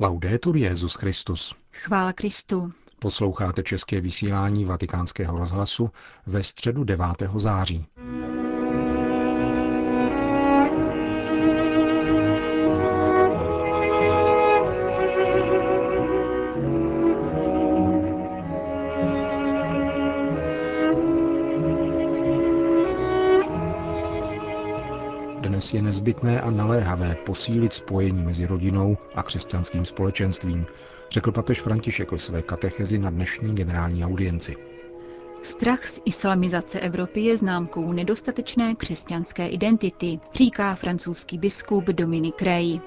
Laudetur Jezus Christus. Chvála Kristu. Posloucháte české vysílání Vatikánského rozhlasu ve středu 9. září. Dnes je nezbytné a naléhavé posílit spojení mezi rodinou a křesťanským společenstvím, řekl papež František ve své katechezi na dnešní generální audienci. Strach z islamizace Evropy je známkou nedostatečné křesťanské identity, říká francouzský biskup Dominik Rey.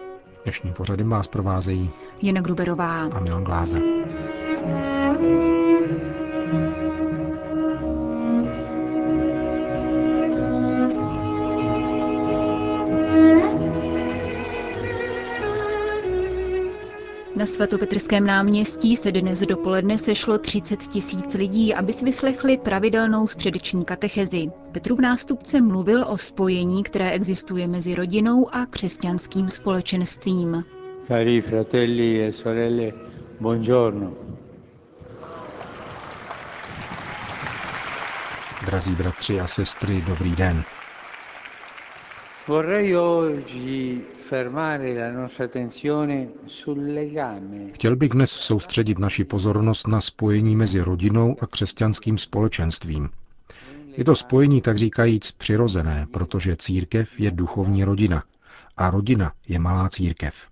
Dnešním pořadem vás provázejí Jana Gruberová a Milan Glázer. Na svatopetrském náměstí se dnes dopoledne sešlo 30 tisíc lidí, aby si vyslechli pravidelnou středeční katechezi. Petrův nástupce mluvil o spojení, které existuje mezi rodinou a křesťanským společenstvím. Cari fratelli e sorelle, buongiorno. Drazí bratři a sestry, dobrý den. Chtěl bych dnes soustředit naši pozornost na spojení mezi rodinou a křesťanským společenstvím. Je to spojení tak říkajíc přirozené, protože církev je duchovní rodina a rodina je malá církev.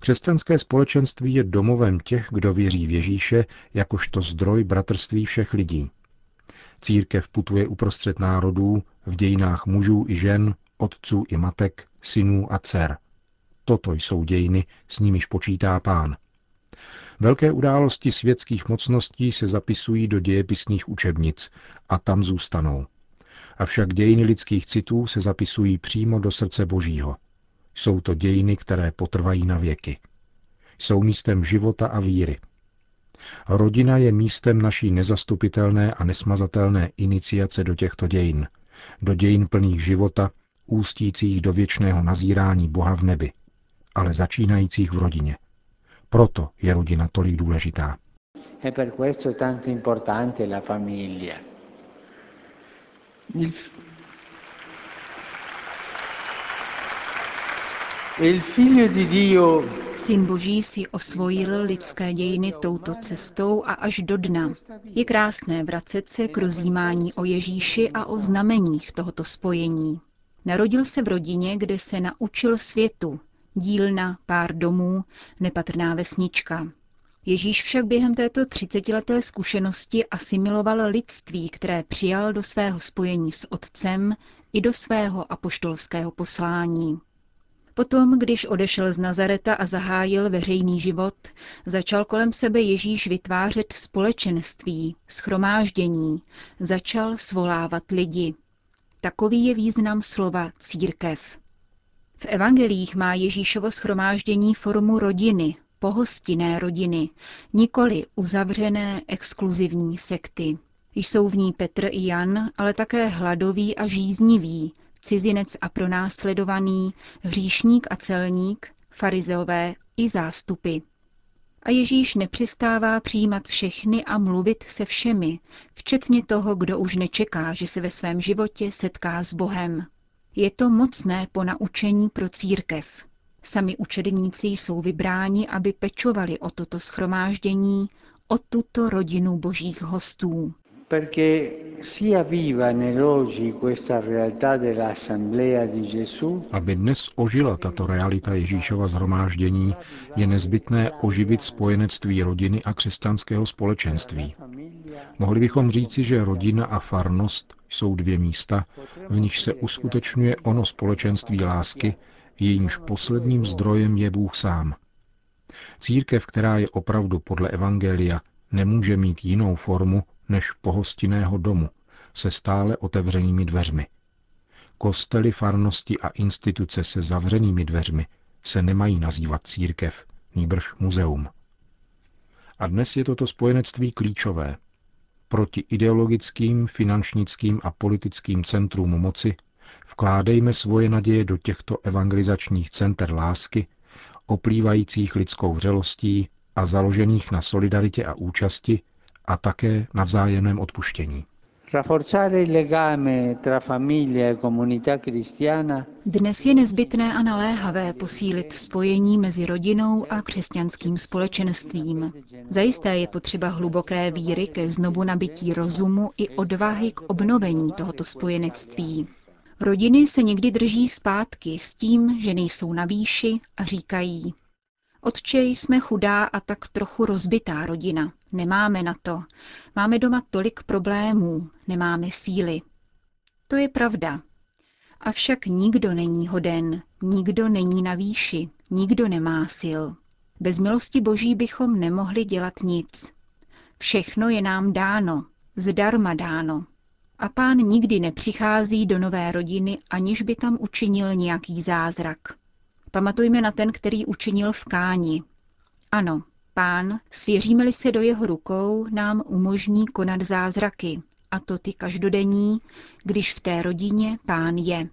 Křesťanské společenství je domovem těch, kdo věří v Ježíše jakožto zdroj bratrství všech lidí. Církev putuje uprostřed národů, v dějinách mužů i žen, otců i matek, synů a dcer. Toto jsou dějiny, s nimiž počítá pán. Velké události světských mocností se zapisují do dějepisných učebnic a tam zůstanou. Avšak dějiny lidských citů se zapisují přímo do srdce Božího. Jsou to dějiny, které potrvají na věky. Jsou místem života a víry. Rodina je místem naší nezastupitelné a nesmazatelné iniciace do těchto dějin, do dějin plných života, ústících do věčného nazírání Boha v nebi, ale začínajících v rodině. Proto je rodina tolik důležitá. e per questo è tanto importante la famiglia. Il, il figlio di Dio Syn Boží si osvojil lidské dějiny touto cestou a až do dna. Je krásné vracet se k rozjímání o Ježíši a o znameních tohoto spojení. Narodil se v rodině, kde se naučil světu, dílna, pár domů, nepatrná vesnička. Ježíš však během této třicetileté zkušenosti asimiloval lidství, které přijal do svého spojení s Otcem i do svého apoštolského poslání. Potom, když odešel z Nazareta a zahájil veřejný život, začal kolem sebe Ježíš vytvářet společenství, schromáždění, začal svolávat lidi. Takový je význam slova církev. V evangelích má Ježíšovo schromáždění formu rodiny, pohostinné rodiny, nikoli uzavřené exkluzivní sekty. Jsou v ní Petr i Jan, ale také hladoví a žíznivý, cizinec a pronásledovaný, hříšník a celník, farizeové i zástupy. A Ježíš nepřestává přijímat všechny a mluvit se všemi, včetně toho, kdo už nečeká, že se ve svém životě setká s Bohem. Je to mocné po naučení pro církev. Sami učedníci jsou vybráni, aby pečovali o toto schromáždění, o tuto rodinu božích hostů. Aby dnes ožila tato realita Ježíšova zhromáždění, je nezbytné oživit spojenectví rodiny a křesťanského společenství. Mohli bychom říci, že rodina a farnost jsou dvě místa, v nich se uskutečňuje ono společenství lásky, jejímž posledním zdrojem je Bůh sám. Církev, která je opravdu podle Evangelia, nemůže mít jinou formu než pohostinného domu se stále otevřenými dveřmi. Kostely, farnosti a instituce se zavřenými dveřmi se nemají nazývat církev, nýbrž muzeum. A dnes je toto spojenectví klíčové. Proti ideologickým, finančnickým a politickým centrům moci vkládejme svoje naděje do těchto evangelizačních center lásky, oplývajících lidskou vřelostí a založených na solidaritě a účasti a také na vzájemném odpuštění. E Dnes je nezbytné a naléhavé posílit spojení mezi rodinou a křesťanským společenstvím. Zajisté je potřeba hluboké víry ke znovu nabití rozumu i odvahy k obnovení tohoto spojenectví. Rodiny se někdy drží zpátky s tím, že nejsou na výši a říkají, Otče, jsme chudá a tak trochu rozbitá rodina. Nemáme na to. Máme doma tolik problémů, nemáme síly. To je pravda. Avšak nikdo není hoden, nikdo není na výši, nikdo nemá sil. Bez milosti Boží bychom nemohli dělat nic. Všechno je nám dáno, zdarma dáno. A pán nikdy nepřichází do nové rodiny, aniž by tam učinil nějaký zázrak. Pamatujme na ten, který učinil v Káni. Ano, pán, svěříme-li se do jeho rukou, nám umožní konat zázraky, a to ty každodenní, když v té rodině pán je.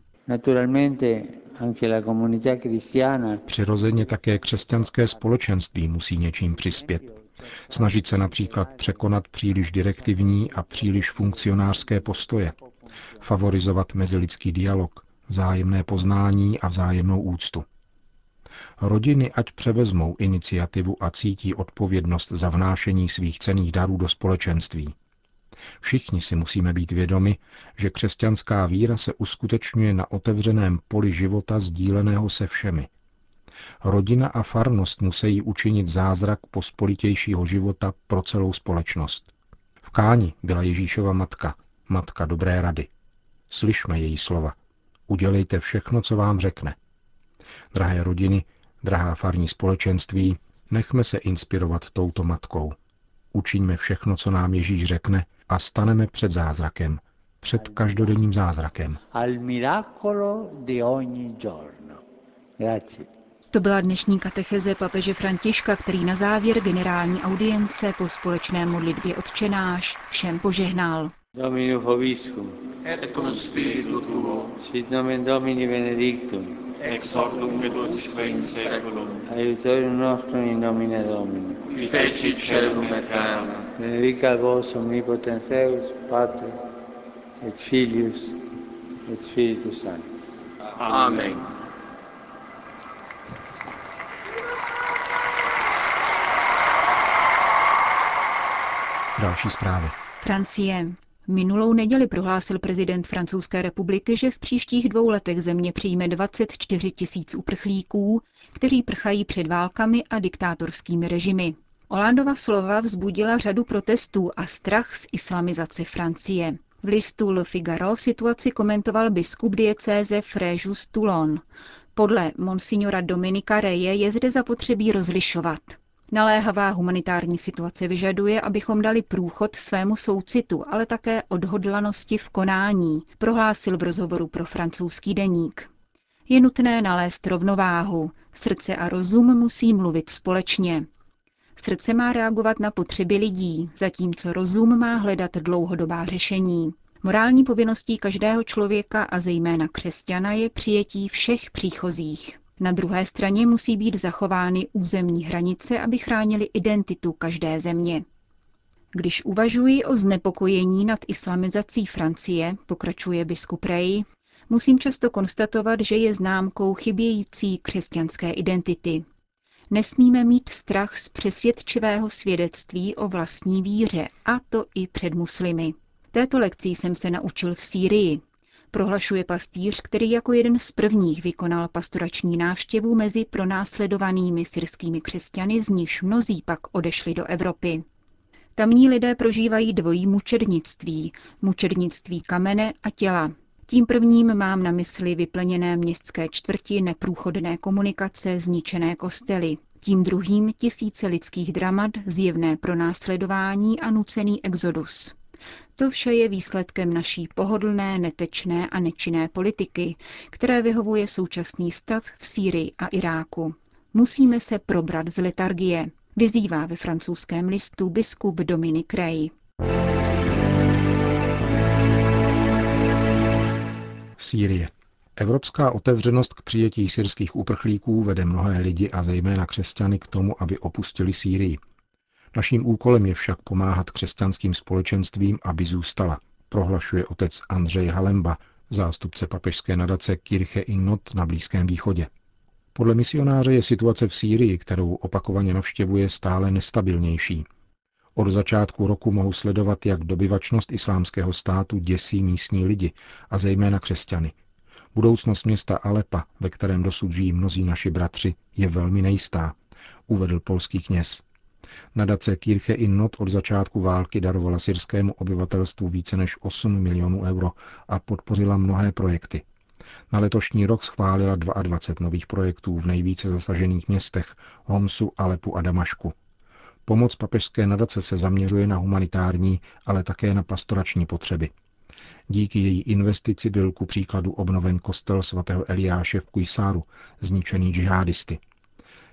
Přirozeně také křesťanské společenství musí něčím přispět. Snažit se například překonat příliš direktivní a příliš funkcionářské postoje. Favorizovat mezilidský dialog, vzájemné poznání a vzájemnou úctu. Rodiny ať převezmou iniciativu a cítí odpovědnost za vnášení svých cených darů do společenství. Všichni si musíme být vědomi, že křesťanská víra se uskutečňuje na otevřeném poli života sdíleného se všemi. Rodina a farnost musí učinit zázrak pospolitějšího života pro celou společnost. V Káni byla Ježíšova matka, matka dobré rady. Slyšme její slova. Udělejte všechno, co vám řekne. Drahé rodiny, drahá farní společenství, nechme se inspirovat touto matkou. Učiňme všechno, co nám Ježíš řekne a staneme před zázrakem, před každodenním zázrakem. To byla dnešní katecheze papeže Františka, který na závěr generální audience po společné modlitbě odčenáš všem požehnal. Dominus vobiscum. Et cum spiritu tuo. Sit nomen Domini benedictum. Ex hoc nunc et usque in seculum. Aiutorium nostrum in nomine Domini. Qui feci celum et terra. Benedicat vos omnipotens Deus, Pater, et Filius, et Spiritus Sanctus. Amen. Další zprávy. Francie. Minulou neděli prohlásil prezident Francouzské republiky, že v příštích dvou letech země přijme 24 tisíc uprchlíků, kteří prchají před válkami a diktátorskými režimy. Olandova slova vzbudila řadu protestů a strach z islamizace Francie. V listu Le Figaro situaci komentoval biskup diecéze Fréjus Toulon. Podle monsignora Dominika Reje je zde zapotřebí rozlišovat. Naléhavá humanitární situace vyžaduje, abychom dali průchod svému soucitu, ale také odhodlanosti v konání, prohlásil v rozhovoru pro francouzský deník. Je nutné nalézt rovnováhu. Srdce a rozum musí mluvit společně. Srdce má reagovat na potřeby lidí, zatímco rozum má hledat dlouhodobá řešení. Morální povinností každého člověka a zejména křesťana je přijetí všech příchozích. Na druhé straně musí být zachovány územní hranice, aby chránili identitu každé země. Když uvažuji o znepokojení nad islamizací Francie, pokračuje biskup Rey, musím často konstatovat, že je známkou chybějící křesťanské identity. Nesmíme mít strach z přesvědčivého svědectví o vlastní víře, a to i před muslimy. Této lekcí jsem se naučil v Sýrii, prohlašuje pastýř, který jako jeden z prvních vykonal pastorační návštěvu mezi pronásledovanými syrskými křesťany, z nichž mnozí pak odešli do Evropy. Tamní lidé prožívají dvojí mučednictví, mučednictví kamene a těla. Tím prvním mám na mysli vyplněné městské čtvrti, neprůchodné komunikace, zničené kostely. Tím druhým tisíce lidských dramat, zjevné pronásledování a nucený exodus. To vše je výsledkem naší pohodlné, netečné a nečinné politiky, které vyhovuje současný stav v Sýrii a Iráku. Musíme se probrat z letargie, vyzývá ve francouzském listu biskup Dominik Rey. Sýrie. Evropská otevřenost k přijetí syrských uprchlíků vede mnohé lidi a zejména křesťany k tomu, aby opustili Sýrii. Naším úkolem je však pomáhat křesťanským společenstvím, aby zůstala, prohlašuje otec Andřej Halemba, zástupce papežské nadace Kirche in Not na Blízkém východě. Podle misionáře je situace v Sýrii, kterou opakovaně navštěvuje, stále nestabilnější. Od začátku roku mohu sledovat, jak dobyvačnost islámského státu děsí místní lidi a zejména křesťany. Budoucnost města Alepa, ve kterém dosud žijí mnozí naši bratři, je velmi nejistá, uvedl polský kněz. Nadace Kirche in Not od začátku války darovala syrskému obyvatelstvu více než 8 milionů euro a podpořila mnohé projekty. Na letošní rok schválila 22 nových projektů v nejvíce zasažených městech Homsu, Alepu a Damašku. Pomoc papežské nadace se zaměřuje na humanitární, ale také na pastorační potřeby. Díky její investici byl ku příkladu obnoven kostel svatého Eliáše v Kujsáru, zničený džihadisty.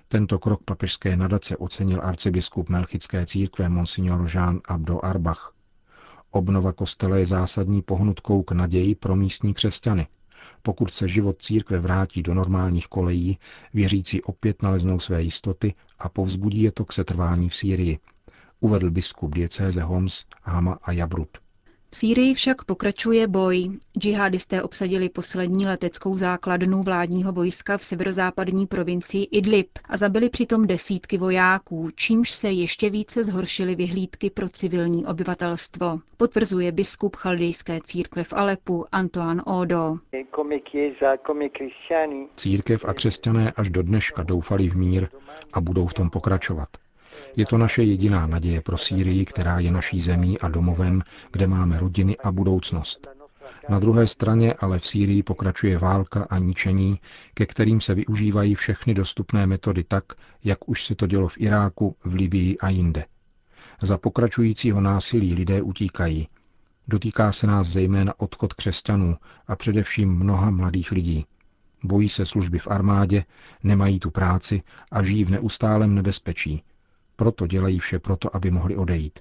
Tento krok papežské nadace ocenil arcibiskup Melchické církve Monsignor Jean Abdo Arbach. Obnova kostela je zásadní pohnutkou k naději pro místní křesťany. Pokud se život církve vrátí do normálních kolejí, věřící opět naleznou své jistoty a povzbudí je to k setrvání v Sýrii, uvedl biskup diecéze Homs, Hama a Jabrut. V Sýrii však pokračuje boj. Džihadisté obsadili poslední leteckou základnu vládního vojska v severozápadní provincii Idlib a zabili přitom desítky vojáků, čímž se ještě více zhoršily vyhlídky pro civilní obyvatelstvo, potvrzuje biskup chaldejské církve v Alepu Antoine Odo. Církev a křesťané až do dneška doufali v mír a budou v tom pokračovat. Je to naše jediná naděje pro Sýrii, která je naší zemí a domovem, kde máme rodiny a budoucnost. Na druhé straně ale v Sýrii pokračuje válka a ničení, ke kterým se využívají všechny dostupné metody tak, jak už se to dělo v Iráku, v Libii a jinde. Za pokračujícího násilí lidé utíkají. Dotýká se nás zejména odchod křesťanů a především mnoha mladých lidí. Bojí se služby v armádě, nemají tu práci a žijí v neustálém nebezpečí, proto dělají vše proto, aby mohli odejít.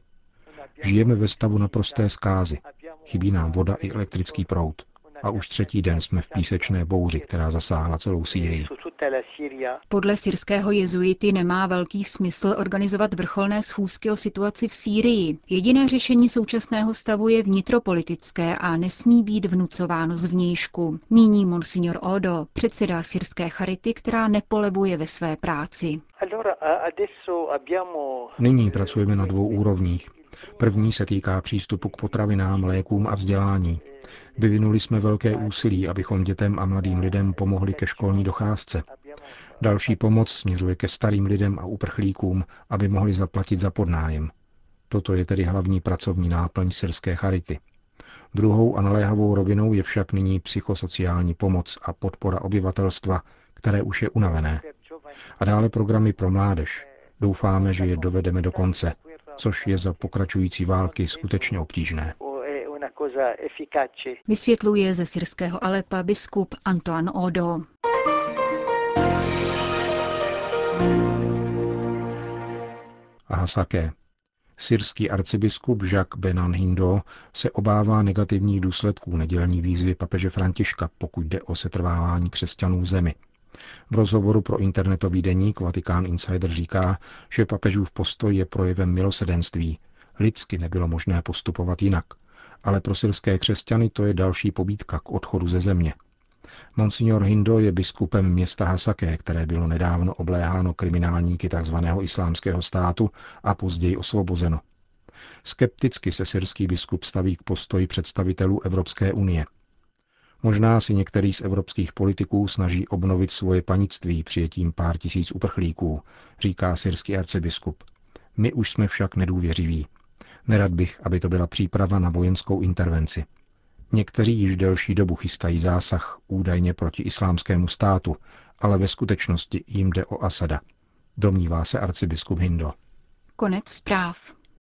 Žijeme ve stavu naprosté zkázy. Chybí nám voda i elektrický proud. A už třetí den jsme v písečné bouři, která zasáhla celou Sýrii. Podle syrského jezuity nemá velký smysl organizovat vrcholné schůzky o situaci v Sýrii. Jediné řešení současného stavu je vnitropolitické a nesmí být vnucováno zvnějšku. Míní monsignor Odo, předseda syrské charity, která nepolevuje ve své práci. Nyní pracujeme na dvou úrovních. První se týká přístupu k potravinám, lékům a vzdělání. Vyvinuli jsme velké úsilí, abychom dětem a mladým lidem pomohli ke školní docházce. Další pomoc směřuje ke starým lidem a uprchlíkům, aby mohli zaplatit za podnájem. Toto je tedy hlavní pracovní náplň syrské charity. Druhou a naléhavou rovinou je však nyní psychosociální pomoc a podpora obyvatelstva, které už je unavené. A dále programy pro mládež. Doufáme, že je dovedeme do konce, což je za pokračující války skutečně obtížné. Vysvětluje ze syrského Alepa biskup Antoine Odo. A Hasake. Syrský arcibiskup Jacques Benan Hindo se obává negativních důsledků nedělní výzvy papeže Františka, pokud jde o setrvávání křesťanů v zemi. V rozhovoru pro internetový deník Vatikán Insider říká, že papežův postoj je projevem milosedenství. Lidsky nebylo možné postupovat jinak. Ale pro syrské křesťany to je další pobídka k odchodu ze země. Monsignor Hindo je biskupem města Hasake, které bylo nedávno obléháno kriminálníky tzv. islámského státu a později osvobozeno. Skepticky se syrský biskup staví k postoji představitelů Evropské unie. Možná si některý z evropských politiků snaží obnovit svoje panictví přijetím pár tisíc uprchlíků, říká syrský arcibiskup. My už jsme však nedůvěřiví. Nerad bych, aby to byla příprava na vojenskou intervenci. Někteří již delší dobu chystají zásah údajně proti islámskému státu, ale ve skutečnosti jim jde o Asada. Domnívá se arcibiskup Hindo. Konec zpráv.